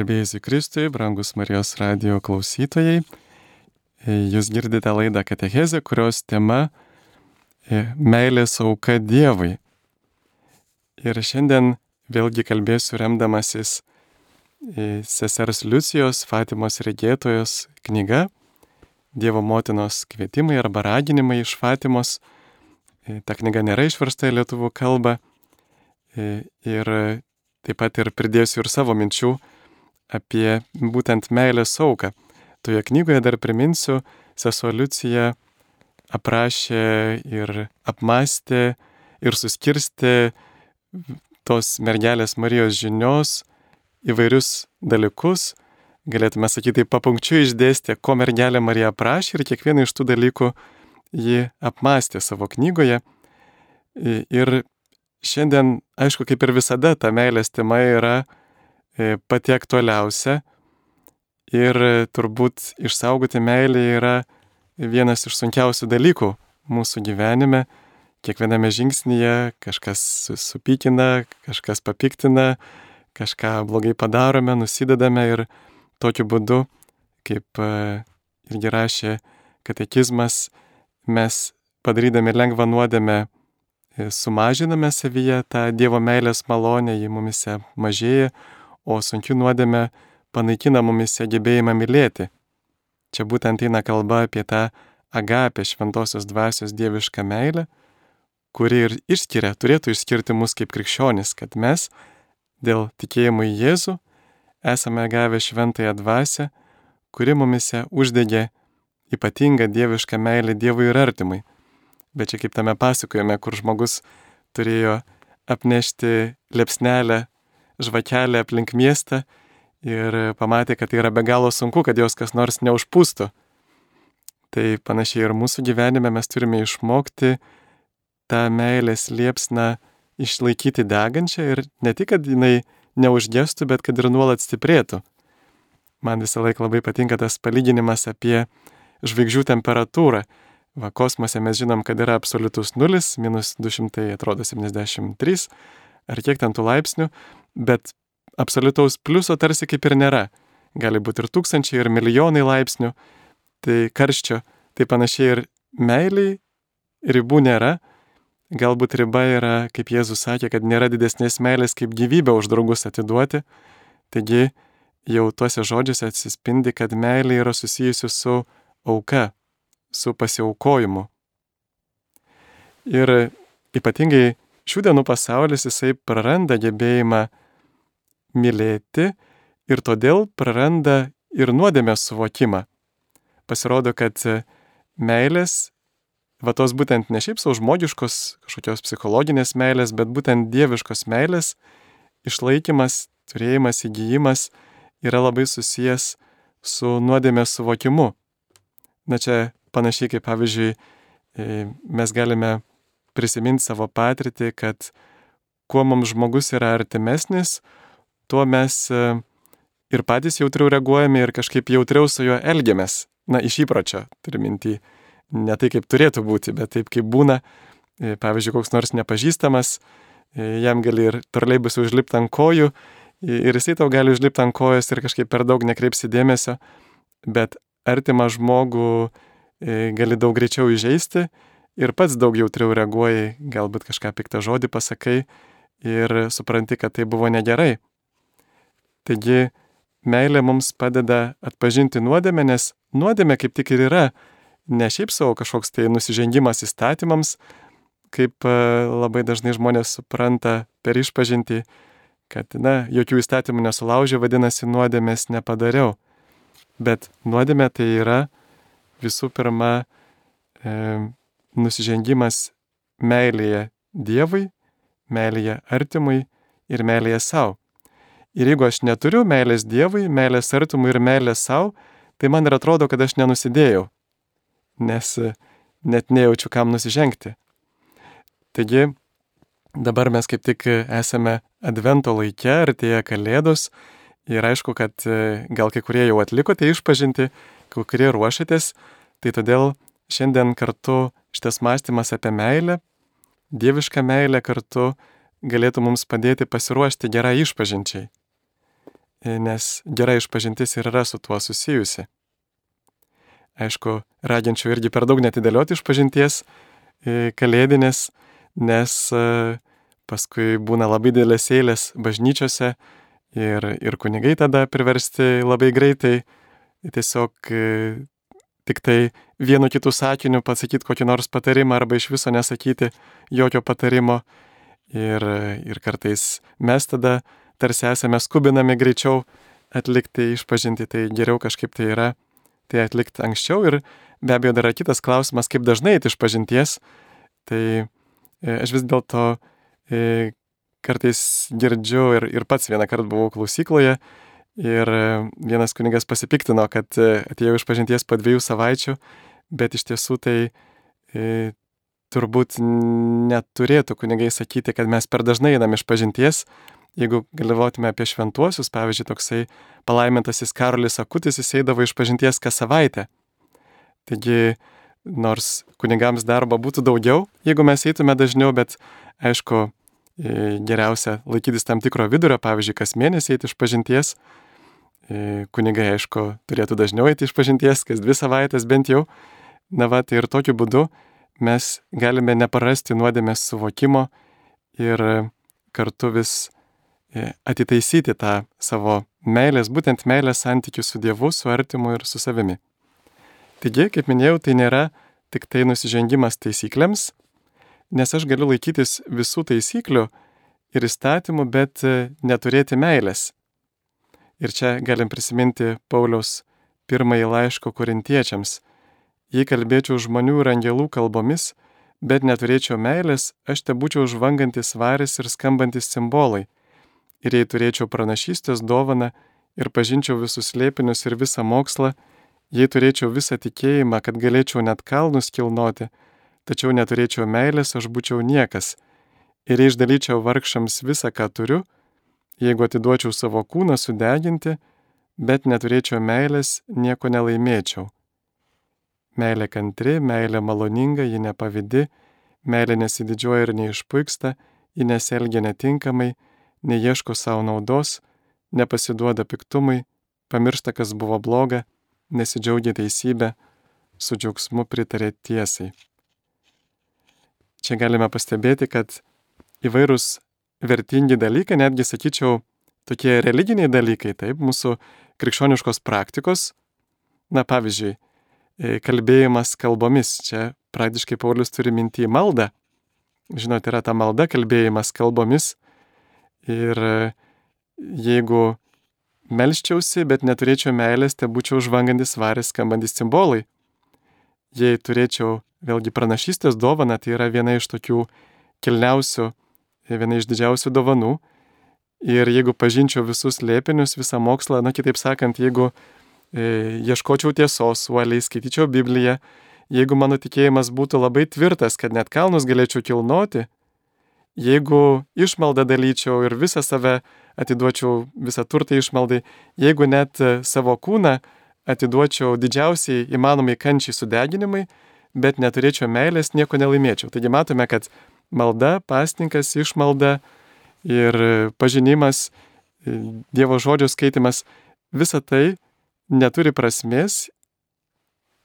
Garbėjus į Kristui, brangus Marijos radio klausytojai. Jūs girdite laidą Katechezė, kurios tema - meilės auka Dievui. Ir šiandien vėlgi kalbėsiu remdamasis sesers Liucijos Fatimos regėtojos knyga Dievo motinos kvietimai arba raginimai iš Fatimos. Ta knyga nėra išversta į lietuvių kalbą. Ir taip pat ir pridėsiu ir savo minčių apie būtent meilės auką. Toje knygoje dar priminsiu, sesuo Liucija aprašė ir apmastė ir suskirstė tos mergelės Marijos žinios įvairius dalykus, galėtume sakyti, papunkčiui išdėstė, ko mergelė Marija aprašė ir kiekvieną iš tų dalykų ji apmastė savo knygoje. Ir šiandien, aišku, kaip ir visada, ta meilės tema yra pati aktualiausia ir turbūt išsaugoti meilę yra vienas iš sunkiausių dalykų mūsų gyvenime. Kiekviename žingsnyje kažkas supykina, kažkas papiktina, kažką blogai padarome, nusidedame ir tokiu būdu, kaip irgi rašė katekizmas, mes padarydami lengvą nuodėmę sumažiname savyje tą Dievo meilės malonę, ji mumise mažėja, o sunkių nuodėmė panaikina mumise gebėjimą mylėti. Čia būtent eina kalba apie tą agapę šventosios dvasios dievišką meilę, kuri ir išskiria, turėtų išskirti mus kaip krikščionis, kad mes dėl tikėjimo į Jėzų esame gavę šventąją dvasę, kuri mumise uždegė ypatingą dievišką meilę Dievui ir artimui. Bet čia kaip tame pasakojame, kur žmogus turėjo apnešti lepsnelę žvakelę aplink miestą ir pamatė, kad tai yra be galo sunku, kad jos kas nors neužpūstų. Tai panašiai ir mūsų gyvenime mes turime išmokti tą meilės liepsną išlaikyti degančią ir ne tik, kad jinai neužgestų, bet kad ir nuolat stiprėtų. Man visą laiką labai patinka tas palyginimas apie žvaigždžių temperatūrą. Va, kosmose mes žinom, kad yra absoliutus nulis, minus 200, atrodo 73, ar kiek ten tų laipsnių, bet absoliutaus pliuso tarsi kaip ir nėra. Gali būti ir tūkstančiai, ir milijonai laipsnių. Tai karščio, tai panašiai ir meiliai ribų nėra. Galbūt riba yra, kaip Jėzus sakė, kad nėra didesnės meilės kaip gyvybę už draugus atiduoti. Taigi jau tuose žodžiuose atsispindi, kad meilė yra susijusi su auka, su pasiaukojimu. Ir ypatingai šių dienų pasaulis jisai praranda gebėjimą mylėti ir todėl praranda ir nuodėmės suvokimą. Pasirodo, kad meilės, va tos būtent ne šiaip savo žmogiškos kažkokios psichologinės meilės, bet būtent dieviškos meilės išlaikymas, turėjimas, įgyjimas yra labai susijęs su nuodėmės suvokimu. Na čia panašiai kaip pavyzdžiui, mes galime prisiminti savo patirtį, kad kuo mums žmogus yra artimesnis, tuo mes ir patys jautriau reaguojame ir kažkaip jautriau su juo elgiamės. Na, iš įpročio, turiu mintį, ne tai kaip turėtų būti, bet taip kaip būna. Pavyzdžiui, koks nors nepažįstamas, jam gali ir torliai bus užlipti ant kojų ir jisai tau gali užlipti ant kojos ir kažkaip per daug nekreipsi dėmesio, bet artimą žmogų gali daug greičiau įžeisti ir pats daug jautriau reaguoji, galbūt kažką piktą žodį pasakai ir supranti, kad tai buvo negerai. Taigi meilė mums padeda atpažinti nuodėmę, nes nuodėmė kaip tik ir yra ne šiaip savo kažkoks tai nusižengimas įstatymams, kaip labai dažnai žmonės supranta per išpažinti, kad, na, jokių įstatymų nesulaužė, vadinasi, nuodėmės nepadariau. Bet nuodėmė tai yra visų pirma e, nusižengimas meilėje Dievui, meilėje artimui ir meilėje savo. Ir jeigu aš neturiu meilės Dievui, meilės artumui ir meilės savo, tai man ir atrodo, kad aš nenusidėjau, nes net nejaučiu kam nusižengti. Taigi, dabar mes kaip tik esame advento laike, artėja kalėdos ir aišku, kad gal kai kurie jau atlikote išpažinti, kai kurie ruošiatės, tai todėl šiandien kartu šitas mąstymas apie meilę, dievišką meilę kartu galėtų mums padėti pasiruošti gerai išpažinčiai. nes gera išpažintis ir yra su tuo susijusi. Aišku, raginčiau irgi per daug netidėlioti išpažinties kalėdinės, nes paskui būna labai didelės eilės bažnyčiose ir, ir kunigai tada priversti labai greitai tiesiog tik tai vienu kitu sakiniu pasakyti kokį nors patarimą arba iš viso nesakyti jokio patarimo. Ir, ir kartais mes tada tarsi esame skubinami greičiau atlikti išpažinti, tai geriau kažkaip tai yra tai atlikti anksčiau. Ir be abejo dar yra kitas klausimas, kaip dažnai eiti išpažinties. Tai e, aš vis dėlto e, kartais girdžiu ir, ir pats vieną kartą buvau klausykloje ir e, vienas kunigas pasipiktino, kad atėjau iš pažinties po dviejų savaičių, bet iš tiesų tai e, turbūt neturėtų kunigai sakyti, kad mes per dažnai einam iš pažinties. Jeigu galvotume apie šventuosius, pavyzdžiui, toksai palaimintasis Karolis Akutis, jis eidavo iš pažinties kas savaitę. Taigi, nors kunigams darbo būtų daugiau, jeigu mes eitume dažniau, bet aišku, e, geriausia laikytis tam tikro vidurio, pavyzdžiui, kas mėnesį eiti iš pažinties. E, kunigai, aišku, turėtų dažniau eiti iš pažinties, kas dvi savaitės bent jau. Na va, tai ir tokiu būdu mes galime neprarasti nuodėmės suvokimo ir kartu vis e, atitaisyti tą savo meilės, būtent meilės santykių su Dievu, su artimu ir su savimi. Taigi, kaip minėjau, tai nėra tik tai nusižengimas taisyklėms, nes aš galiu laikytis visų taisyklių ir įstatymų, bet e, neturėti meilės. Ir čia galim prisiminti Pauliaus pirmąjį laiško korintiečiams Jei kalbėčiau žmonių ir angelų kalbomis, bet neturėčiau meilės, aš te būčiau žvangantis varis ir skambantis simbolai. Ir jei turėčiau pranašystės dovaną ir pažinčiau visus lėpinius ir visą mokslą, jei turėčiau visą tikėjimą, kad galėčiau net kalnus kilnoti, tačiau neturėčiau meilės, aš būčiau niekas. Ir jei išdalyčiau vargšams visą, ką turiu, jeigu atiduočiau savo kūną sudeginti, bet neturėčiau meilės, nieko nelaimėčiau. Meilė kantri, meilė maloninga, ji nepavydi, meilė nesididžiuoja ir neišpuiksta, ji nesielgia netinkamai, neieško savo naudos, nepasiduoda piktumui, pamiršta, kas buvo bloga, nesidžiaugia teisybė, su džiaugsmu pritarė tiesai. Čia galime pastebėti, kad įvairūs vertingi dalykai, netgi sakyčiau, tokie religiniai dalykai, taip, mūsų krikščioniškos praktikos, na pavyzdžiui, E, kalbėjimas kalbomis. Čia praktiškai Paulius turi mintį maldą. Žinote, yra ta malda kalbėjimas kalbomis. Ir e, jeigu melščiausi, bet neturėčiau meilės, tai būčiau žvangantis varės skambantis simbolai. Jei turėčiau vėlgi pranašystės dovaną, tai yra viena iš tokių kilniausių, viena iš didžiausių dovanų. Ir jeigu pažinčiau visus lėpinius, visą mokslą, na kitaip sakant, jeigu E, ieškočiau tiesos uoliai, skaityčiau Bibliją, jeigu mano tikėjimas būtų labai tvirtas, kad net kalnus galėčiau kilnoti, jeigu išmaldą dalyčiau ir visą save atiduočiau, visą turtą išmaldai, jeigu net savo kūną atiduočiau didžiausiai įmanomai kančiai sudeginimai, bet neturėčiau meilės, nieko nelaimėčiau. Taigi matome, kad malda, pasninkas, išmalda ir pažinimas, Dievo žodžio skaitimas, visa tai neturi prasmės,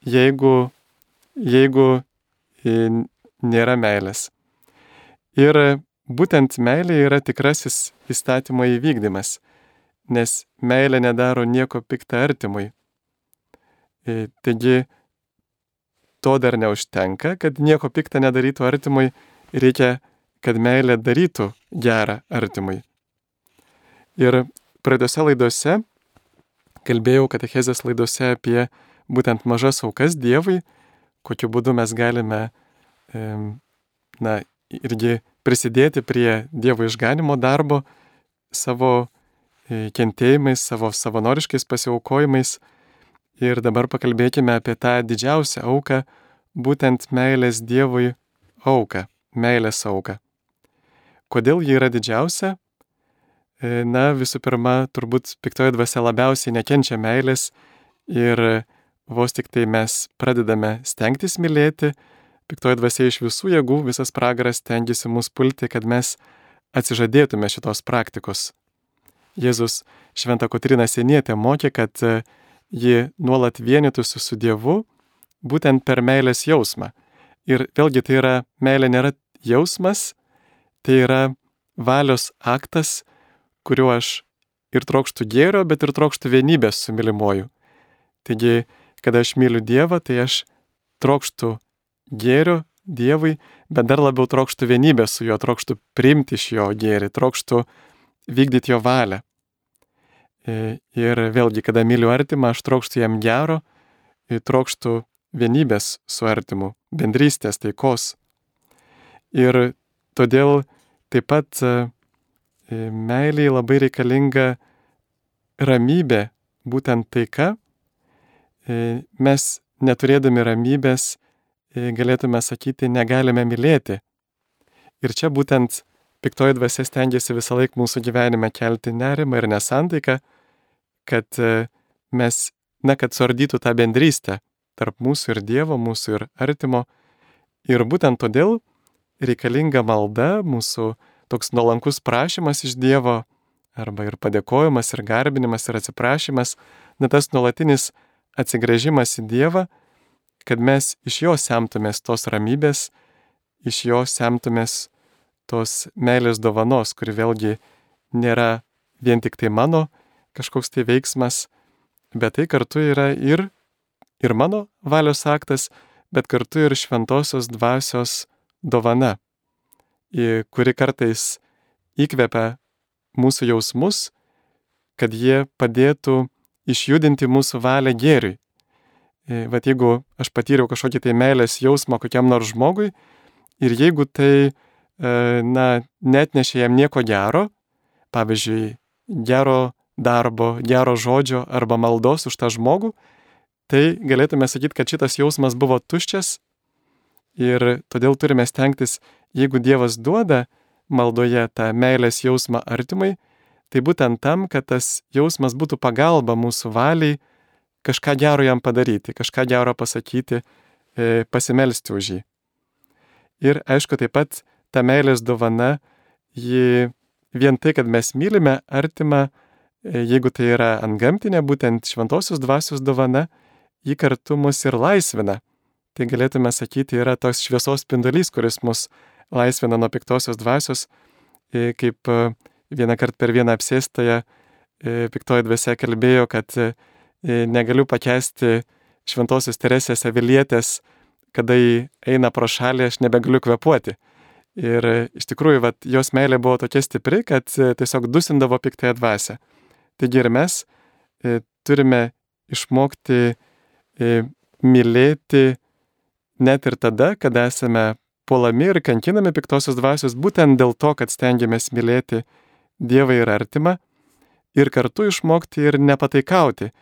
jeigu, jeigu nėra meilės. Ir būtent meilė yra tikrasis įstatymo įvykdymas, nes meilė nedaro nieko piktą artimui. Taigi, to dar neužtenka, kad nieko piktą nedarytų artimui, reikia, kad meilė darytų gerą artimui. Ir pradėse laidose kalbėjau katechezės laidose apie būtent mažas aukas Dievui, kokiu būdu mes galime, na, irgi prisidėti prie Dievo išganimo darbo savo e, kentėjimais, savo savanoriškais pasiaukojimais. Ir dabar pakalbėkime apie tą didžiausią auką, būtent meilės Dievui auką, meilės auką. Kodėl ji yra didžiausia? E, na, visų pirma, turbūt piktoji dvasia labiausiai nekenčia meilės ir vos tik tai mes pradedame stengtis mylėti, piktoji dvasia iš visų jėgų, visas pragaras tengiasi mus pulti, kad mes atsižadėtume šitos praktikos. Jėzus Šventą Kotriną Senietę mokė, kad e, ji nuolat vienytųsi su Dievu būtent per meilės jausmą. Ir vėlgi tai yra, meilė nėra jausmas, tai yra valios aktas, kuriuo aš ir trokštų gėrio, bet ir trokštų vienybės su mylimuoju. Taigi, kada aš myliu Dievą, tai aš trokštų gėrio Dievui, bet dar labiau trokštų vienybės su juo, trokštų priimti iš jo gėrį, trokštų vykdyti jo valią. E, ir vėlgi, kada myliu artimą, aš trokštų jam gero, trokštų vienybės su artimu, bendrystės, taikos. Ir todėl taip pat e, meiliai labai reikalinga ramybė, būtent taika. E, mes neturėdami ramybės galėtume sakyti, negalime mylėti. Ir čia būtent piktoji dvasia stengiasi visą laiką mūsų gyvenime kelti nerimą ir nesantaiką, kad mes, na, kad suardytų tą bendrystę tarp mūsų ir Dievo, mūsų ir artimo. Ir būtent todėl reikalinga malda, mūsų toks nuolankus prašymas iš Dievo, arba ir padėkojimas, ir garbinimas, ir atsiprašymas, na tas nuolatinis atsigrėžimas į Dievą, kad mes iš jo semtumės tos ramybės, iš jo semtumės tos meilės dovanos, kuri vėlgi nėra vien tik tai mano kažkoks tai veiksmas, bet tai kartu yra ir ir mano valios aktas, bet kartu ir šventosios dvasios dovana, kuri kartais įkvepia mūsų jausmus, kad jie padėtų išjudinti mūsų valią gėriui. Vat jeigu aš patyriau kažkokį tai meilės jausmą kokiam nors žmogui ir jeigu tai, na, net nešė jam nieko gero, pavyzdžiui, gero darbo, gero žodžio arba maldos už tą žmogų, tai galėtume sakyti, kad šitas jausmas buvo tuščias ir todėl turime stengtis, jeigu Dievas duoda maldoje tą meilės jausmą artimai, tai būtent tam, kad tas jausmas būtų pagalba mūsų valiai kažką gero jam padaryti, kažką gero pasakyti, e, pasimelsti už jį. Ir aišku, taip pat ta meilės dovana, ji vien tai, kad mes mylime artimą, e, jeigu tai yra antgamtinė, būtent šventosios dvasios dovana, ji kartu mus ir laisvina. Tai galėtume sakyti, yra toks šviesos spindulys, kuris mus laisvina nuo piktosios dvasios, e, kaip e, vieną kartą per vieną apsėstąją e, piktoji dvasia kalbėjo, kad negaliu pakesti šventosios Teresės avilietės, kada jį eina pro šalį, aš nebegaliu kvepuoti. Ir iš tikrųjų, vat, jos meilė buvo tokia stipri, kad tiesiog dusindavo piktąją dvasę. Taigi ir mes turime išmokti mylėti net ir tada, kada esame puolami ir kankinami piktosios dvasios, būtent dėl to, kad stengiamės mylėti Dievą ir artimą ir kartu išmokti ir nepataikauti,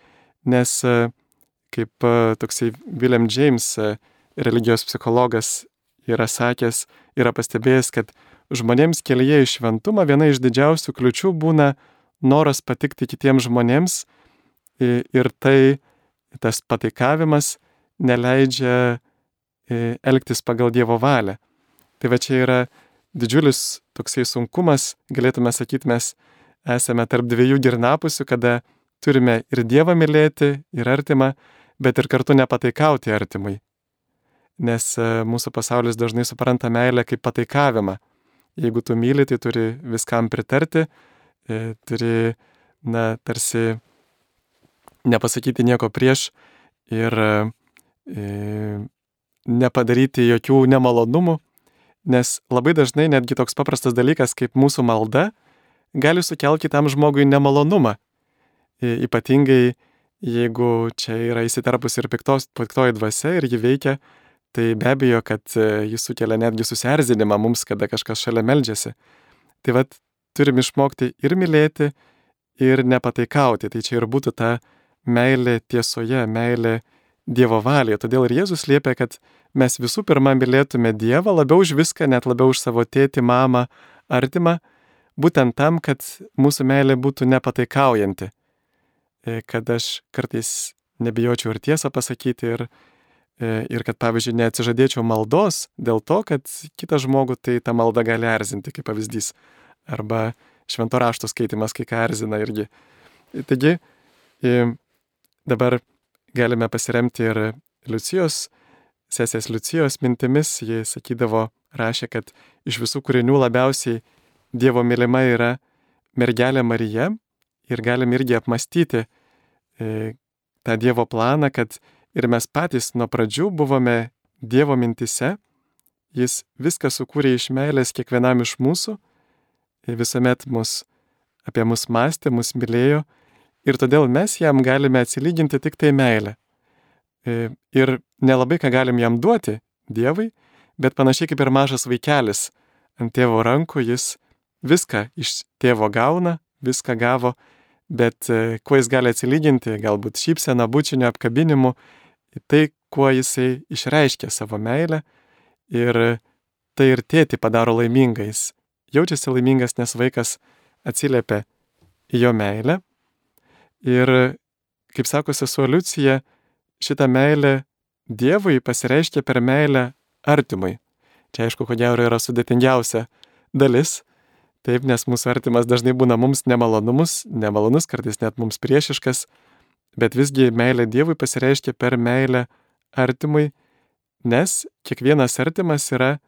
nes kaip toksai William James, religijos psichologas, yra sakęs, yra pastebėjęs, kad žmonėms kelyje į šventumą viena iš didžiausių kliučių būna noras patikti kitiems žmonėms ir tai tas pataikavimas neleidžia e, elgtis pagal Dievo valią. Tai va čia yra didžiulis toksai sunkumas, galėtume sakyti, mes esame tarp dviejų girnapusių, kada turime ir Dievą mylėti, ir artimą, bet ir kartu nepataikauti artimui. Nes e, mūsų pasaulis dažnai supranta meilę kaip pataikavimą. Jeigu tu myli, tai turi viskam pritarti, e, turi, na, tarsi nepasakyti nieko prieš ir e, nepadaryti jokių nemalonumų, nes labai dažnai netgi toks paprastas dalykas kaip mūsų malda gali sukelti kitam žmogui nemalonumą. Ypatingai jeigu čia yra įsiterpus ir piktos, piktoji dvasia ir ji veikia, tai be abejo, kad e, jis sukelia netgi susierzinimą mums, kada kažkas šalia meldžiasi. Tai vad turim išmokti ir mylėti, ir nepataikauti. Tai čia ir būtų ta meilė tiesoje, meilė Dievo valėje. Todėl ir Jėzus liepia, kad mes visų pirma mylėtume Dievą labiau už viską, net labiau už savo tėtį, mamą, artimą, būtent tam, kad mūsų meilė būtų nepataikaujanti. E, kad aš kartais nebijočiau ir tiesą pasakyti ir, e, ir kad, pavyzdžiui, neatsižadėčiau maldos dėl to, kad kitą žmogų tai ta malda gali erzinti, kaip pavyzdys. Arba švento rašto skaitimas kai ką erzina irgi. Taigi, dabar galime pasiremti ir Liucijos, sesės Liucijos mintimis. Ji sakydavo, rašė, kad iš visų kūrinių labiausiai Dievo mylima yra mergelė Marija ir galim irgi apmastyti e, tą Dievo planą, kad ir mes patys nuo pradžių buvome Dievo mintise, Jis viską sukūrė iš meilės kiekvienam iš mūsų, visuomet mus apie mus mąstė, mus mylėjo ir todėl mes jam galime atsilyginti tik tai meilę. E, ir nelabai ką galim jam duoti Dievui, bet panašiai kaip ir mažas vaikelis ant tėvo rankų, jis viską iš tėvo gauna, viską gavo, bet e, kuo jis gali atsilyginti, galbūt šypsena, bučinio apkabinimu, tai kuo jisai išreiškia savo meilę ir tai ir tėti padaro laimingais. Jaučiasi laimingas, nes vaikas atsiliepia į jo meilę. Ir, kaip sako sesuo Liucija, šitą meilę Dievui pasireiškia per meilę artimui. Čia aišku, ko gero yra sudėtingiausia dalis. Taip, nes mūsų artimas dažnai būna mums nemalonumus, nemalonus, kartais net mums priešiškas, bet visgi meilė Dievui pasireiškia per meilę artimui, nes kiekvienas artimas yra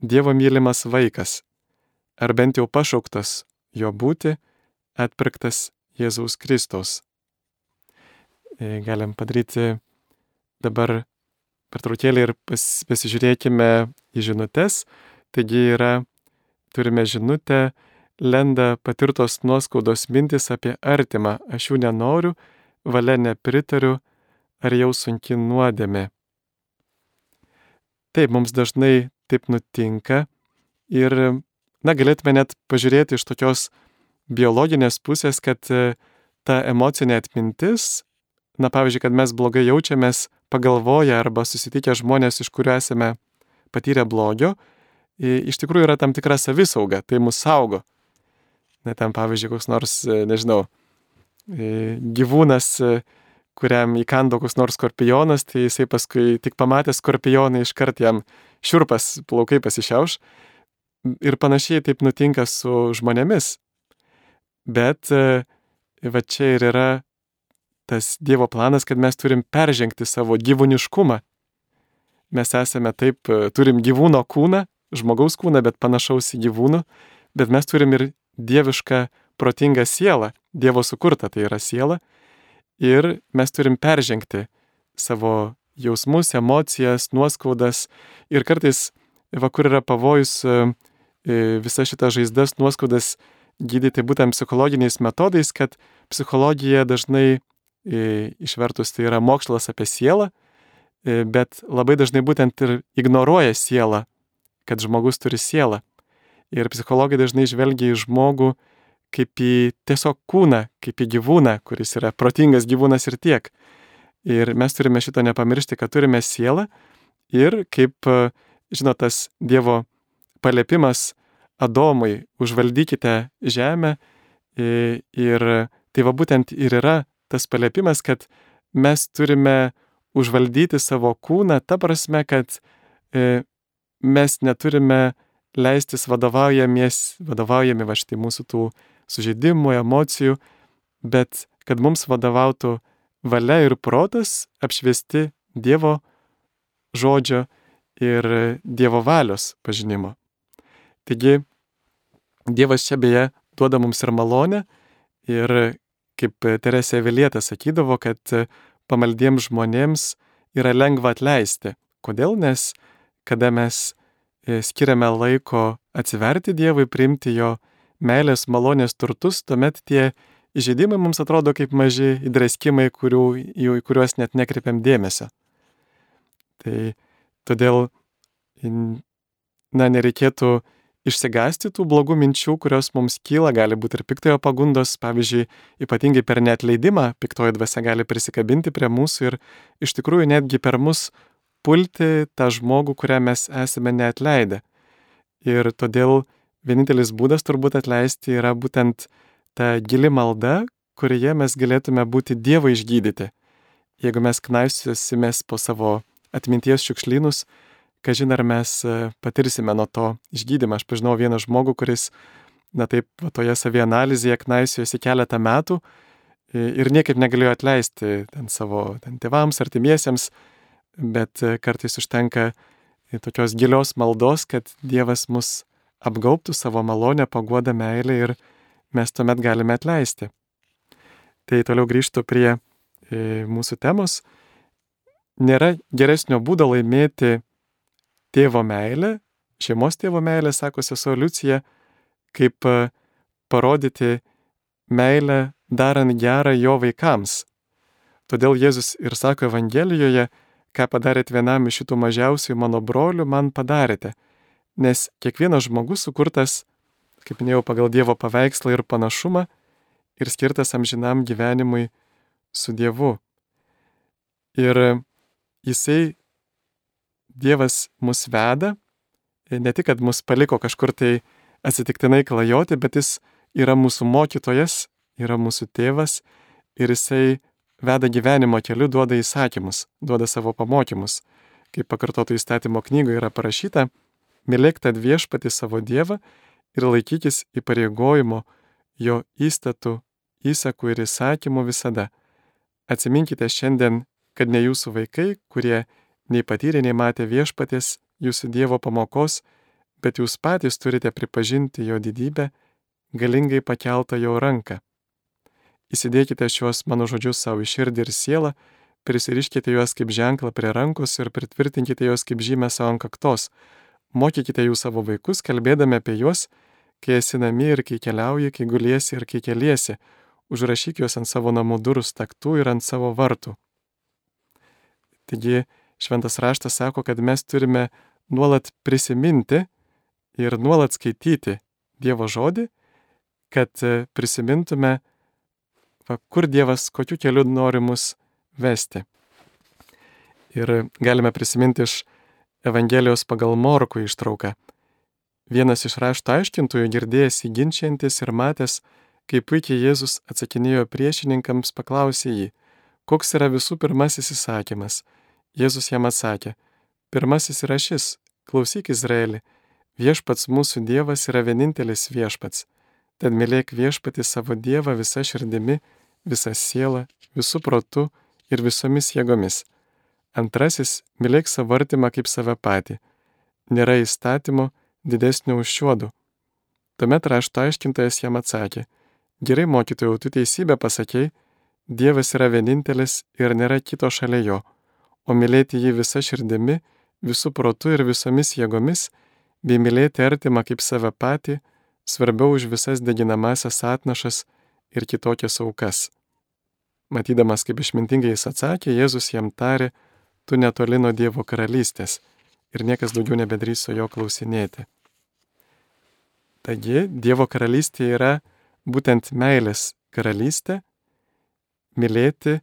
Dievo mylimas vaikas, ar bent jau pašauktas jo būti, atpirktas Jėzaus Kristaus. E, galim padaryti dabar pertraukėlį ir pas, pasižiūrėkime į žinutės. Taigi yra, turime žinutę, lenda patirtos nuoskaudos mintis apie artimą, aš jų nenoriu, valia nepritariu, ar jau sunki nuodėmė. Taip, mums dažnai taip nutinka ir, na, galėtume net pažiūrėti iš tokios biologinės pusės, kad e, ta emocinė atmintis, na, pavyzdžiui, kad mes blogai jaučiamės, pagalvoję arba susitikę žmonės, iš kurių esame patyrę blogio, iš tikrųjų yra tam tikra savisauga, tai mus saugo. Na, ten pavyzdžiui, koks nors, e, nežinau, gyvūnas, e, kuriam įkando koks nors skorpionas, tai jisai paskui tik pamatęs skorpioną iškart jam šiurpas plaukai pasišiauš. Ir panašiai taip nutinka su žmonėmis. Bet e, va čia ir yra tas Dievo planas, kad mes turim peržengti savo gyvūniškumą. Mes esame taip, e, turim gyvūno kūną, žmogaus kūną, bet panašaus į gyvūnų, bet mes turim ir dievišką protingą sielą, Dievo sukurtą tai yra siela, ir mes turim peržengti savo jausmus, emocijas, nuoskaudas ir kartais, va kur yra pavojus e, visą šitą žaizdas, nuoskaudas gydyti būtent psichologiniais metodais, kad psichologija dažnai išvertus tai yra mokslas apie sielą, bet labai dažnai būtent ir ignoruoja sielą, kad žmogus turi sielą. Ir psichologai dažnai žvelgia į žmogų kaip į tiesiog kūną, kaip į gyvūną, kuris yra protingas gyvūnas ir tiek. Ir mes turime šito nepamiršti, kad turime sielą ir kaip, žinot, tas Dievo palėpimas Adomui, užvaldykite žemę ir tai va būtent ir yra tas palėpimas, kad mes turime užvaldyti savo kūną, ta prasme, kad mes neturime leistis vadovaujami va štai mūsų tų sužeidimų, emocijų, bet kad mums vadovautų valia ir protas apšviesti Dievo žodžio ir Dievo valios pažinimo. Taigi, Dievas čia beje duoda mums ir malonę ir kaip Teresė Vilietė sakydavo, kad pamaldiems žmonėms yra lengva atleisti. Kodėl? Nes kada mes e, skiriame laiko atsiverti Dievui, priimti jo meilės malonės turtus, tuomet tie įžeidimai mums atrodo kaip maži įdraskimai, kurių, į kuriuos net nekreipiam dėmesio. Tai todėl, na, nereikėtų išsigasti tų blogų minčių, kurios mums kyla, gali būti ir piktojo pagundos, pavyzdžiui, ypatingai per neatleidimą piktoji dvasia gali prisikabinti prie mūsų ir iš tikrųjų netgi per mus pulti tą žmogų, kurią mes esame neatleidę. Ir todėl vienintelis būdas turbūt atleisti yra būtent ta gili malda, kurioje mes galėtume būti Dievo išgydyti. Jeigu mes knaisiosimės po savo atminties šiukšlynus, kažin ar mes e, patirsime nuo to išgydymą. Aš pažinau vieną žmogų, kuris na taip, va, toje savianalizėje knaisijosi keletą metų ir niekaip negalėjo atleisti ten savo ten tėvams, artimiesiems, bet kartais užtenka tokios gilios maldos, kad Dievas mus apgaubtų savo malonę, paguodą meilę ir mes tuomet galime atleisti. Tai toliau grįžtų prie e, mūsų temos. Nėra geresnio būdo laimėti tėvo meilę, šeimos tėvo meilę, sako sesuo Liucija, kaip e, parodyti meilę darant gerą jo vaikams. Todėl Jėzus ir sako Evangelijoje, ką padarėt vienam iš šitų mažiausių mano brolių, man padarėte. Nes kiekvienas žmogus sukurtas, kaip minėjau, pagal Dievo paveikslą ir panašumą ir skirtas amžinam gyvenimui su Dievu. Ir jisai, Dievas mus veda, ne tik, kad mus paliko kažkur tai atsitiktinai klajoti, bet jis yra mūsų mokytojas, yra mūsų tėvas ir jisai veda gyvenimo keliu, duoda įsakymus, duoda savo pamokymus. Kaip pakartoto įstatymo knygoje yra parašyta, mylėk tad viešpati savo Dievą ir laikykis įpareigojimo jo įstatų, įsakų ir įsakymų visada. Atsiminkite šiandien, kad ne jūsų vaikai, kurie nei patyrė, nei matė viešpatės jūsų Dievo pamokos, bet jūs patys turite pripažinti jo didybę, galingai pakeltą jo ranką Įsidėkite šiuos mano žodžius savo širdį ir sielą, prisiriškite juos kaip ženklą prie rankos ir pritvirtinkite juos kaip žymę savo ant kaktos. Mokykite jų savo vaikus, kalbėdami apie juos, kai esi namie ir kai keliauji, kai guliesi ir kai keliesi. Užrašyk juos ant savo namų durų staktų ir ant savo vartų. Taigi šventas raštas sako, kad mes turime nuolat prisiminti ir nuolat skaityti Dievo žodį, kad prisimintume, va, kur Dievas, kokiu keliu nori mus vesti. Ir galime prisiminti iš Evangelijos pagal Morkų ištrauką. Vienas iš rašto aiškintojų girdėjęs įginčiantis ir matęs, kaip puikiai Jėzus atsakinėjo priešininkams, paklausė jį, koks yra visų pirmasis įsakymas. Jėzus jam atsakė, pirmasis yra šis, klausyk Izraeli, viešpats mūsų Dievas yra vienintelis viešpats. Tad mylėk viešpati savo Dievą visą širdimi, visą sielą, visų protų ir visomis jėgomis. Antrasis - mylėk savo artimą kaip save patį. Nėra įstatymo didesnio už šiuodų. Tuomet rašto aiškintojas jam atsakė, gerai mokytojau, tu teisybę pasakėjai, Dievas yra vienintelis ir nėra kito šalia jo, o mylėti jį visą širdimi, visų protų ir visomis jėgomis, bei mylėti artimą kaip save patį, svarbiau už visas deginamasias atnašas ir kitokias aukas. Matydamas, kaip išmintingai jis atsakė, Jėzus jam tarė, tu netoli nuo Dievo karalystės ir niekas daugiau nebedryso jo klausinėti. Taigi, Dievo karalystė yra būtent meilės karalystė, mylėti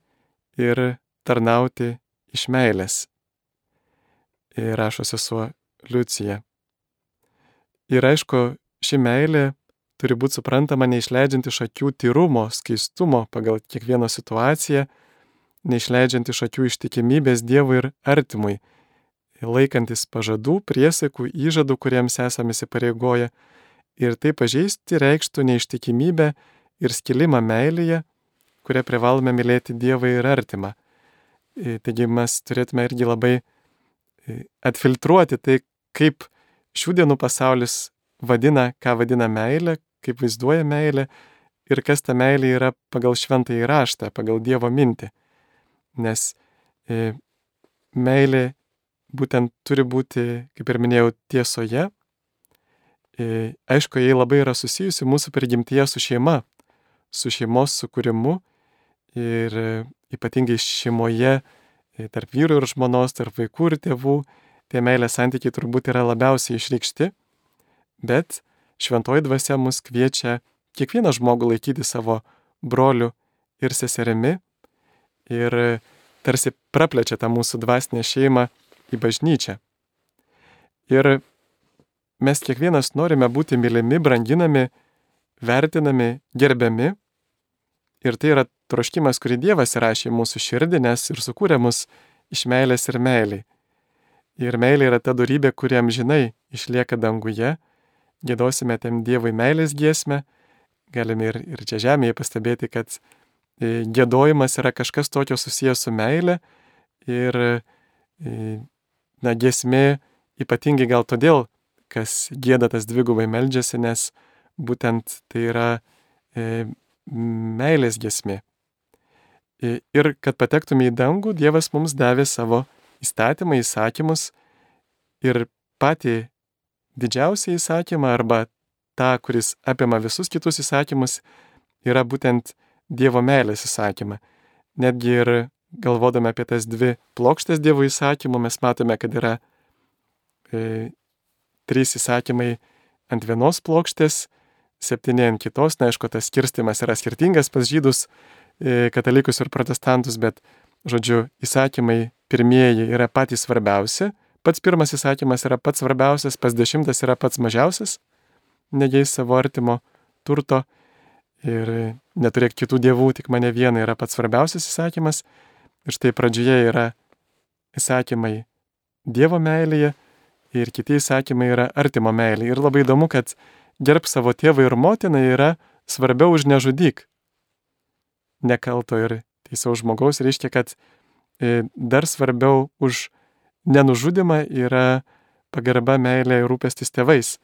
ir tarnauti iš meilės. Ir rašo sesuo Liucija. Ir aišku, ši meilė turi būti suprantama neišleidžiant iš akių tyrumo, skaistumo pagal kiekvieną situaciją, neišleidžiant iš akių ištikimybės Dievui ir artimui, laikantis pažadų, priesaikų, įžadų, kuriems esame įsipareigoję. Ir tai pažeisti reikštų neištikimybę ir skilimą meilėje, kurią privalome mylėti Dievą ir artimą. E, taigi mes turėtume irgi labai e, atfiltruoti tai, kaip šių dienų pasaulis vadina, ką vadina meilė, kaip vaizduoja meilė ir kas ta meilė yra pagal šventąjį raštą, pagal Dievo mintį. Nes e, meilė būtent turi būti, kaip ir minėjau, tiesoje. E, aišku, jai labai yra susijusi mūsų prigimtyje su šeima, su šeimos sukūrimu ir e, ypatingai šeimoje e, tarp vyrų ir žmonos, tarp vaikų ir tėvų, tie meilės santykiai turbūt yra labiausiai išreikšti, bet šventoji dvasia mus kviečia kiekvieną žmogų laikyti savo broliu ir seserimi ir tarsi praplečia tą mūsų dvasinę šeimą į bažnyčią. Ir mes kiekvienas norime būti mylimi, branginami, vertinami, gerbiami. Ir tai yra troškimas, kurį Dievas įrašė į mūsų širdį, nes ir sukūrė mus iš meilės ir meiliai. Ir meilė yra ta darybė, kuri amžinai išlieka danguje gėdosime tam Dievui meilės giesmę, galime ir, ir čia žemėje pastebėti, kad e, gėdojimas yra kažkas tokio susijęs su meile ir e, na, giesmė ypatingai gal todėl, kas gėda tas dvigubai meldžiasi, nes būtent tai yra e, meilės giesmė. Ir kad patektume į dangų, Dievas mums davė savo įstatymą, įsakymus ir patį didžiausią įsakymą arba tą, kuris apima visus kitus įsakymus, yra būtent Dievo meilės įsakymą. Netgi ir galvodami apie tas dvi plokštės Dievo įsakymų, mes matome, kad yra e, trys įsakymai ant vienos plokštės, septyni ant kitos. Na, aišku, tas skirstimas yra skirtingas pas žydus, katalikus ir protestantus, bet, žodžiu, įsakymai pirmieji yra patys svarbiausi Pats pirmas įsakymas yra pats svarbiausias, pats dešimtas yra pats mažiausias, negei savo artimo turto ir neturėk kitų dievų, tik mane vieną yra pats svarbiausias įsakymas. Ir štai pradžioje yra įsakymai Dievo meilėje ir kiti įsakymai yra artimo meilė. Ir labai įdomu, kad gerb savo tėvą ir motiną yra svarbiau už nežudyk. Nekalto ir teisaus žmogaus reiškia, kad e, dar svarbiau už nenužudimą yra pagarba, meilė ir rūpestis tėvais.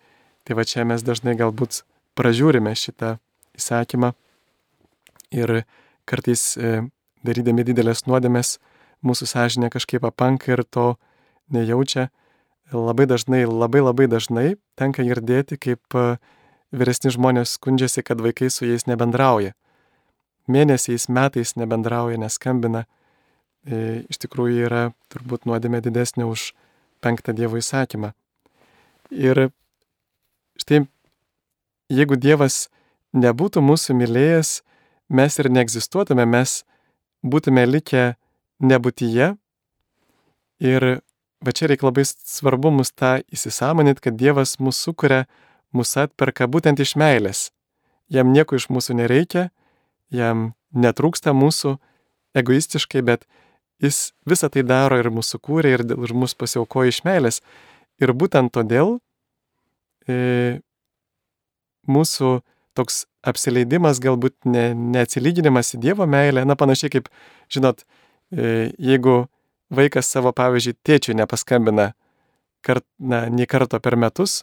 Tai va čia mes dažnai galbūt pražiūrime šitą įsakymą ir kartais e, darydami didelės nuodėmės mūsų sąžinė kažkaip apanka ir to nejaučia. Labai dažnai, labai labai dažnai tenka girdėti, kaip e, vyresni žmonės skundžiasi, kad vaikai su jais nebendrauja. Mėnesiais, metais nebendrauja, neskambina E, iš tikrųjų yra turbūt nuodėmė didesnė už penktą Dievo įsakymą. Ir štai, jeigu Dievas nebūtų mūsų mylėjęs, mes ir neegzistuotume, mes būtume likę nebūtyje. Ir va čia reikia labai svarbu mus tą įsisamonyti, kad Dievas mūsų sukuria, mūsų atperka būtent iš meilės. Jam nieko iš mūsų nereikia, jam netrūksta mūsų egoistiškai, bet Jis visą tai daro ir mūsų kūrė, ir už mus pasiaukoja iš meilės. Ir būtent todėl e, mūsų toks apsileidimas, galbūt ne, neatsilyginimas į Dievo meilę, na panašiai kaip, žinot, e, jeigu vaikas savo, pavyzdžiui, tėčiui nepaskambina kart, na, nei karto per metus,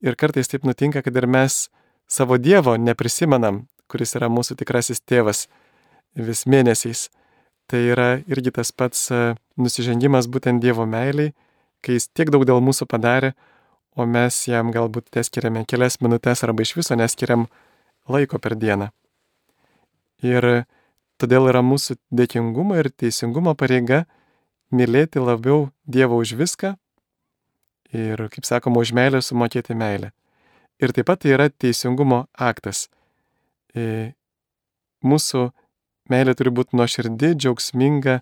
ir kartais taip nutinka, kad ir mes savo Dievo neprisimenam, kuris yra mūsų tikrasis tėvas vis mėnesiais tai yra irgi tas pats e, nusižengimas būtent Dievo meiliai, kai jis tiek daug dėl mūsų padarė, o mes jam galbūt neskiriame kelias minutės arba iš viso neskiriam laiko per dieną. Ir todėl yra mūsų dėkingumo ir teisingumo pareiga mylėti labiau Dievą už viską ir, kaip sakoma, už meilę sumokėti meilę. Ir taip pat tai yra teisingumo aktas. E, mūsų Meilė turi būti nuoširdi, džiaugsminga,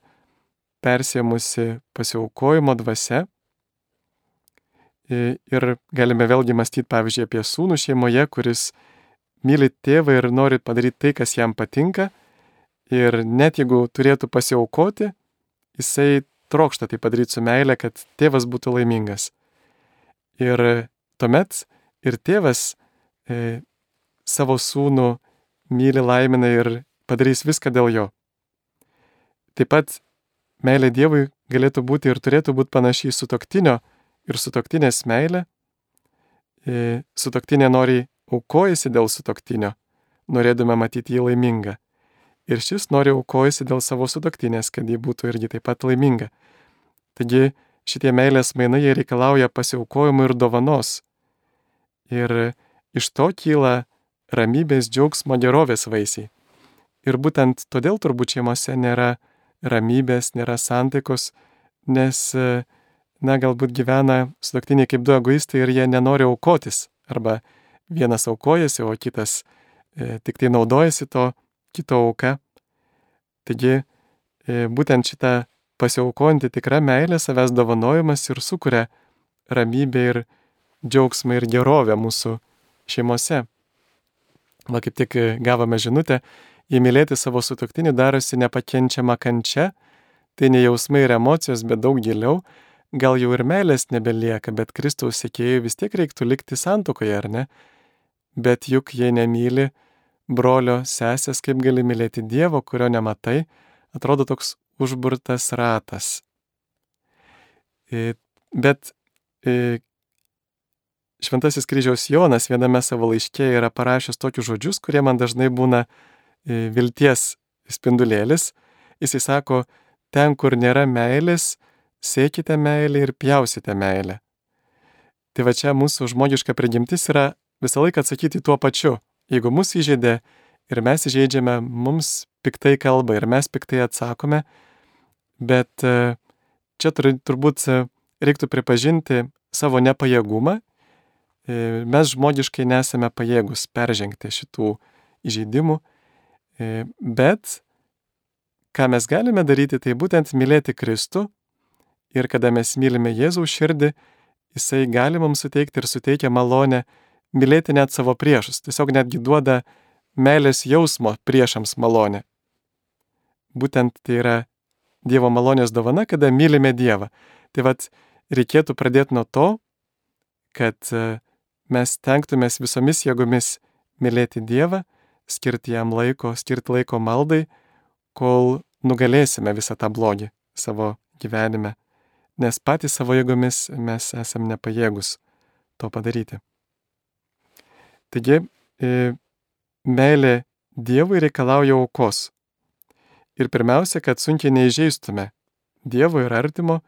persėmusi pasiaukojimo dvasia. Ir galime vėlgi mąstyti, pavyzdžiui, apie sūnų šeimoje, kuris myli tėvą ir nori padaryti tai, kas jam patinka. Ir net jeigu turėtų pasiaukoti, jisai trokšta tai padaryti su meile, kad tėvas būtų laimingas. Ir tuomet ir tėvas e, savo sūnų myli, laimina ir padarys viską dėl jo. Taip pat meilė Dievui galėtų būti ir turėtų būti panašiai su toktinio ir su toktinės meilė. E, Sutoktinė nori aukojasi dėl sutoktinio, norėdama matyti jį laimingą. Ir šis nori aukojasi dėl savo sutoktinės, kad ji būtų irgi taip pat laiminga. Taigi šitie meilės mainai reikalauja pasiaukojimų ir dovanos. Ir iš to kyla ramybės, džiaugsmo, gerovės vaisiai. Ir būtent todėl turbūt šeimose nėra ramybės, nėra santaikos, nes, na, galbūt gyvena sutoktiniai kaip du egoistai ir jie nenori aukotis. Arba vienas aukojasi, o kitas e, tik tai naudojasi to kito auka. Taigi, e, būtent šitą pasiaukojantį tikrą meilę savęs dovanojimas ir sukuria ramybę ir džiaugsmą ir gerovę mūsų šeimose. Va kaip tik gavome žinutę įmylėti savo sutoktinį darosi nepakenčiama kančia, tai ne jausmai ir emocijos, bet daug giliau, gal jau ir meilės nebelieka, bet Kristaus sekėjui vis tiek reiktų likti santokoje, ar ne? Bet juk jei nemyli brolio sesės, kaip gali mylėti Dievo, kurio nematai, atrodo toks užburtas ratas. E, bet e, Šventasis kryžiaus Jonas viename savo laiške yra parašęs tokius žodžius, kurie man dažnai būna e, vilties spindulėlis. Jisai sako, ten, kur nėra meilės, sėkite meilę ir pjausite meilę. Tai va čia mūsų žmogiška prigimtis yra visą laiką atsakyti tuo pačiu. Jeigu mus įžeidė ir mes įžeidžiame, mums piktai kalba ir mes piktai atsakome, bet e, čia turbūt e, reiktų pripažinti savo nepajėgumą. E, mes žmogiškai nesame pajėgus peržengti šitų įžeidimų, bet ką mes galime daryti, tai būtent mylėti Kristų ir kada mes mylime Jėzaus širdį, jisai gali mums suteikti ir suteikia malonę mylėti net savo priešus, tiesiog netgi duoda meilės jausmo priešams malonę. Būtent tai yra Dievo malonės dovana, kada mylime Dievą. Tai vad, reikėtų pradėti nuo to, kad e, mes tenktumės visomis jėgomis mylėti Dievą, skirti jam laiko, skirti laiko maldai, kol nugalėsime visą tą blogį savo gyvenime, nes patys savo jėgomis mes esam nepajėgus to padaryti. Taigi, e, meilė Dievui reikalauja aukos. Ir pirmiausia, kad sunkiai neižeistume Dievo ir artimo,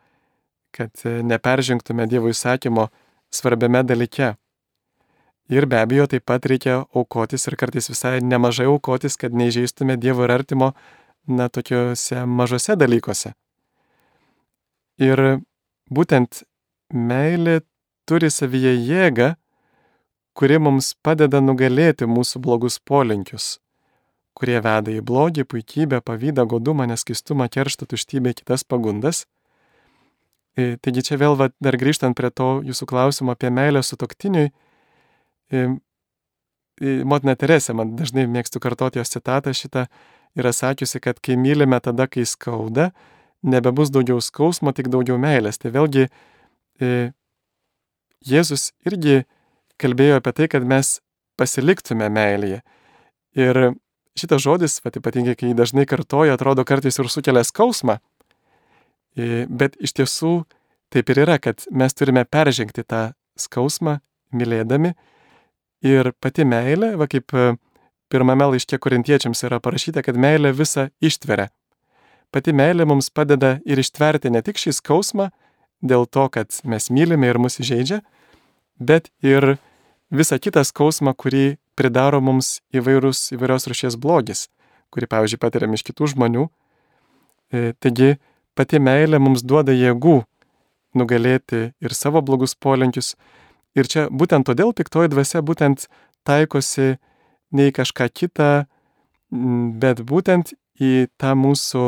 kad neperžengtume Dievo įsakymo svarbiame dalyke. Ir be abejo, taip pat reikia aukotis ir kartais visai nemažai aukotis, kad neižeistume Dievo ir artimo, na, tokiuose mažose dalykuose. Ir būtent meilė turi savyje jėgą, kuri mums padeda nugalėti mūsų blogus polinkius, kurie veda į blogį, puikybę, pavydą, godumą, neskaistumą, kerštą, tuštybę, kitas pagundas. E, taigi čia vėl va, dar grįžtant prie to jūsų klausimo apie meilę su toktiniui, motina Teresė, man dažnai mėgstu kartoti jos citatą šitą, yra sakiusi, kad kai mylime tada, kai skauda, nebebus daugiau skausmo, tik daugiau meilės. Tai vėlgi Jėzus irgi kalbėjo apie tai, kad mes pasiliktume meilėje. Ir šitas žodis, pat ypatingai kai jį dažnai kartoja, atrodo kartais ir sukelia skausmą. Bet iš tiesų taip ir yra, kad mes turime peržengti tą skausmą, mylėdami. Ir pati meilė, va kaip e, pirmame laiške korintiečiams yra parašyta, kad meilė visą ištveria. Pati meilė mums padeda ir ištverti ne tik šį skausmą, dėl to, kad mes mylime ir mus įžeidžia, bet ir visą kitą skausmą, kurį pridaro mums įvairūs, įvairios rušies blogis, kurį, pavyzdžiui, patiriam iš kitų žmonių. E, taigi pati meilė mums duoda jėgų nugalėti ir savo blogus polinkius. Ir čia būtent todėl piktoji dvasia būtent taikosi ne į kažką kitą, bet būtent į tą mūsų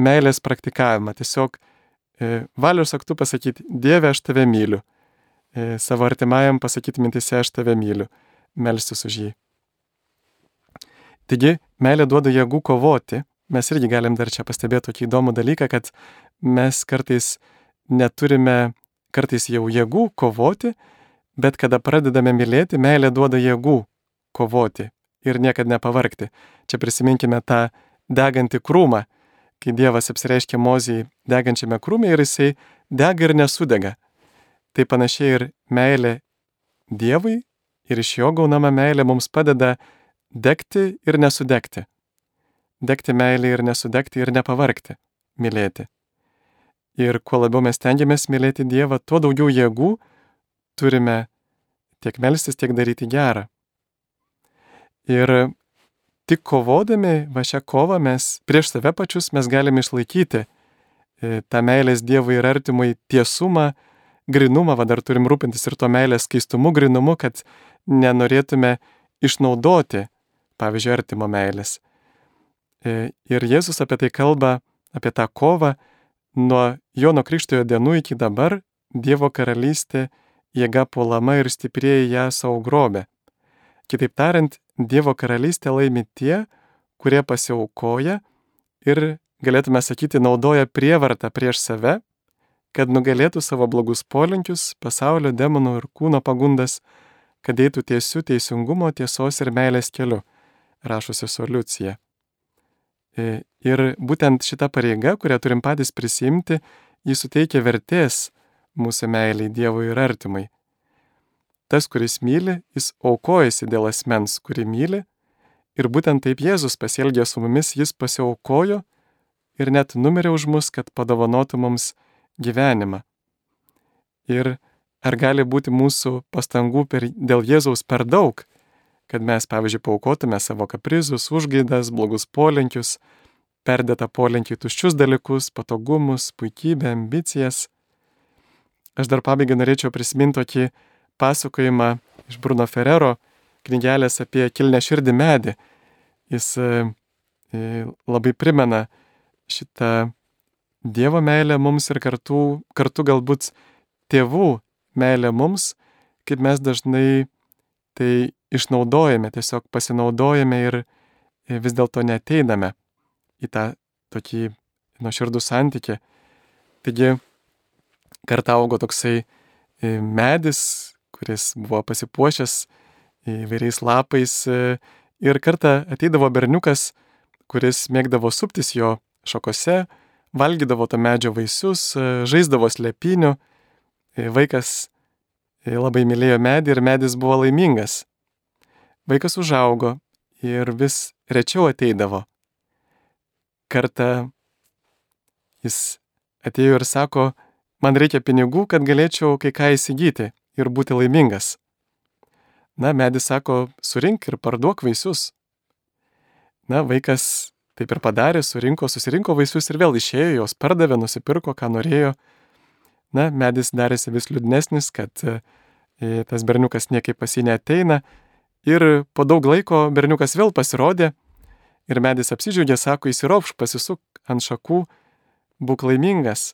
meilės praktikavimą. Tiesiog e, valios aktu pasakyti, Dieve, aš tave myliu. E, savo artimajam pasakyti mintise aš tave myliu, melstis už jį. Taigi, meilė duoda jėgų kovoti. Mes irgi galim dar čia pastebėti tokį įdomų dalyką, kad mes kartais neturime, kartais jau jėgų kovoti, bet kada pradedame mylėti, meilė duoda jėgų kovoti ir niekada nepavarkti. Čia prisiminkime tą degantį krūmą, kai Dievas apsireiškia mozijai degančiame krūmė ir jisai dega ir nesudega. Tai panašiai ir meilė Dievui ir iš jo gaunama meilė mums padeda degti ir nesudegti. Degti meilį ir nesudegti ir nepavarkti, mylėti. Ir kuo labiau mes tengiamės mylėti Dievą, tuo daugiau jėgų turime tiek melstis, tiek daryti gerą. Ir tik kovodami va šią kovą mes prieš save pačius mes galime išlaikyti e, tą meilės Dievui ir artimui tiesumą, grinumą, va dar turim rūpintis ir to meilės skaistumu, grinumu, kad nenorėtume išnaudoti, pavyzdžiui, artimo meilės. E, ir Jėzus apie tai kalba, apie tą kovą, nuo Jono Krikštojo dienų iki dabar Dievo karalystė jėga puolama ir stiprėja ją savo grobę. Kitaip tariant, Dievo karalystė laimi tie, kurie pasiaukoja ir, galėtume sakyti, naudoja prievartą prieš save kad nugalėtų savo blogus polinkius, pasaulio demonų ir kūno pagundas, kad eitų tiesiu teisingumo, tiesos ir meilės keliu, rašo sesuo Liucija. E, ir būtent šita pareiga, kurią turim patys prisimti, jis suteikia vertės mūsų meiliai Dievui ir artimai. Tas, kuris myli, jis aukojasi dėl asmens, kurį myli, ir būtent taip Jėzus pasielgė su mumis, jis pasiaukojo ir net numirė už mus, kad padovanotų mums gyvenimą. Ir ar gali būti mūsų pastangų per, dėl Jėzaus per daug, kad mes, pavyzdžiui, paukotume savo kaprizus, užgaidas, blogus polinkius, perdėtą polinkį tuščius dalykus, patogumus, puikybę, ambicijas. Aš dar pabaigai norėčiau prisiminti tokį pasakojimą iš Bruno Ferrero knygelės apie kilnę širdį medį. Jis e, e, labai primena šitą Dievo meilę mums ir kartu, kartu galbūt tėvų meilę mums, kaip mes dažnai tai išnaudojame, tiesiog pasinaudojame ir vis dėlto neteiname į tą tokį nuoširdų santykį. Taigi, kartą augo toksai e, medis, kuris buvo pasipuošęs įvairiais lapais e, ir kartą ateidavo berniukas, kuris mėgdavo suptis jo šakose, valgydavo to medžio vaisius, e, žaisdavo slėpinių, vaikas labai mylėjo medį ir medis buvo laimingas. Vaikas užaugo ir vis rečiau ateidavo kartą jis atėjo ir sako, man reikia pinigų, kad galėčiau kai ką įsigyti ir būti laimingas. Na, medis sako, surink ir parduok vaisius. Na, vaikas taip ir padarė, surinko, susirinko vaisius ir vėl išėjo, jos pardavė, nusipirko, ką norėjo. Na, medis darėsi vis liūdnesnis, kad e, tas berniukas niekaip pas jį neteina. Ir po daug laiko berniukas vėl pasirodė Ir medis apsidžiaugė, sako, įsiropšk, pasisuk ant šakų, būk laimingas.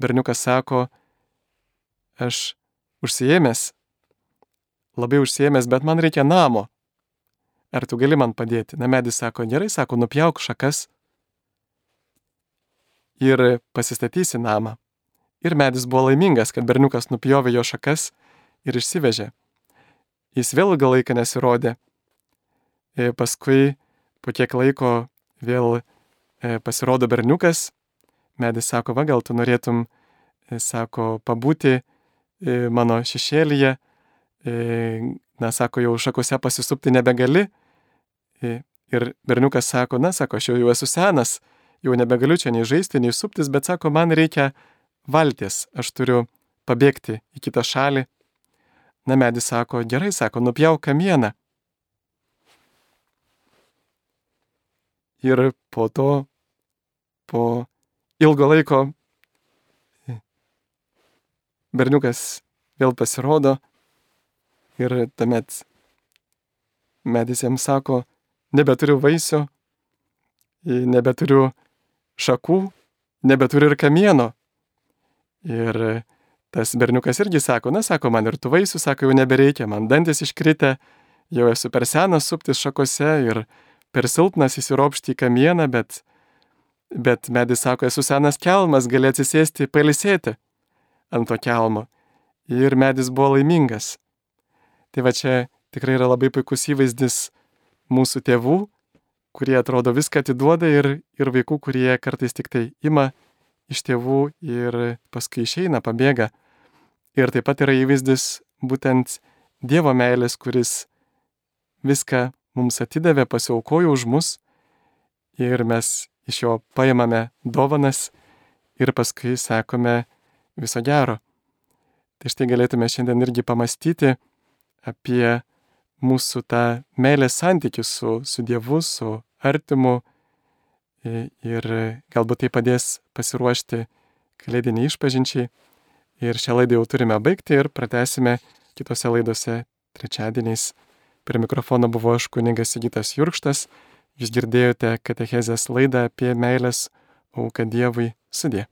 Berniukas sako, aš užsiemęs, labai užsiemęs, bet man reikia namo. Ar tu gali man padėti? Na, medis sako, gerai, sako, nupjauk šakas ir pasistatysi namą. Ir medis buvo laimingas, kad berniukas nupjovė jo šakas ir išsivežė. Jis vėl ilgą laiką nesirodė. Ir e, paskui po kiek laiko vėl e, pasirodo berniukas, medis sako, va gal tu norėtum, e, sako, pabūti e, mano šešėlyje, e, na, sako, jau šakose pasisupti nebegali. Ir berniukas sako, na, sako, aš jau, jau esu senas, jau nebegaliu čia nei žaisti, nei suptis, bet sako, man reikia valties, aš turiu pabėgti į kitą šalį. Na, medis sako, gerai, sako, nupjauk kamieną. ir po to, po ilgo laiko berniukas vėl pasirodo ir tuomet medis jam sako, nebeturiu vaisių, nebeturiu šakų, nebeturiu ir kamieno. Ir tas berniukas irgi sako, na, sako, man ir tų vaisių, sako, jau nebereikia, man dantis iškritę, jau esu per senas suptis šakose ir per silpnas įsiropšti į kamieną, bet, bet medis sako, esu senas kelmas, gali atsisėsti, palisėti ant to kelmo. Ir medis buvo laimingas. Tai va čia tikrai yra labai puikus įvaizdis mūsų tėvų, kurie atrodo viską atiduoda ir, ir vaikų, kurie kartais tik tai ima iš tėvų ir paskui išeina, pabėga. Ir taip pat yra įvaizdis būtent Dievo meilės, kuris viską mums atidavė, pasiaukojo už mus ir mes iš jo paimame dovanas ir paskui sakome viso gero. Tai štai galėtume šiandien irgi pamastyti apie mūsų tą meilės santykių su, su Dievu, su artimu ir galbūt tai padės pasiruošti kalėdiniai išpažinčiai. Ir šią laidą jau turime baigti ir pratesime kitose laidose trečiadieniais. Prie mikrofono buvo aš kuningas Sigitas Jurkštas. Jūs girdėjote katechezės laidą apie meilės auką Dievui sudė.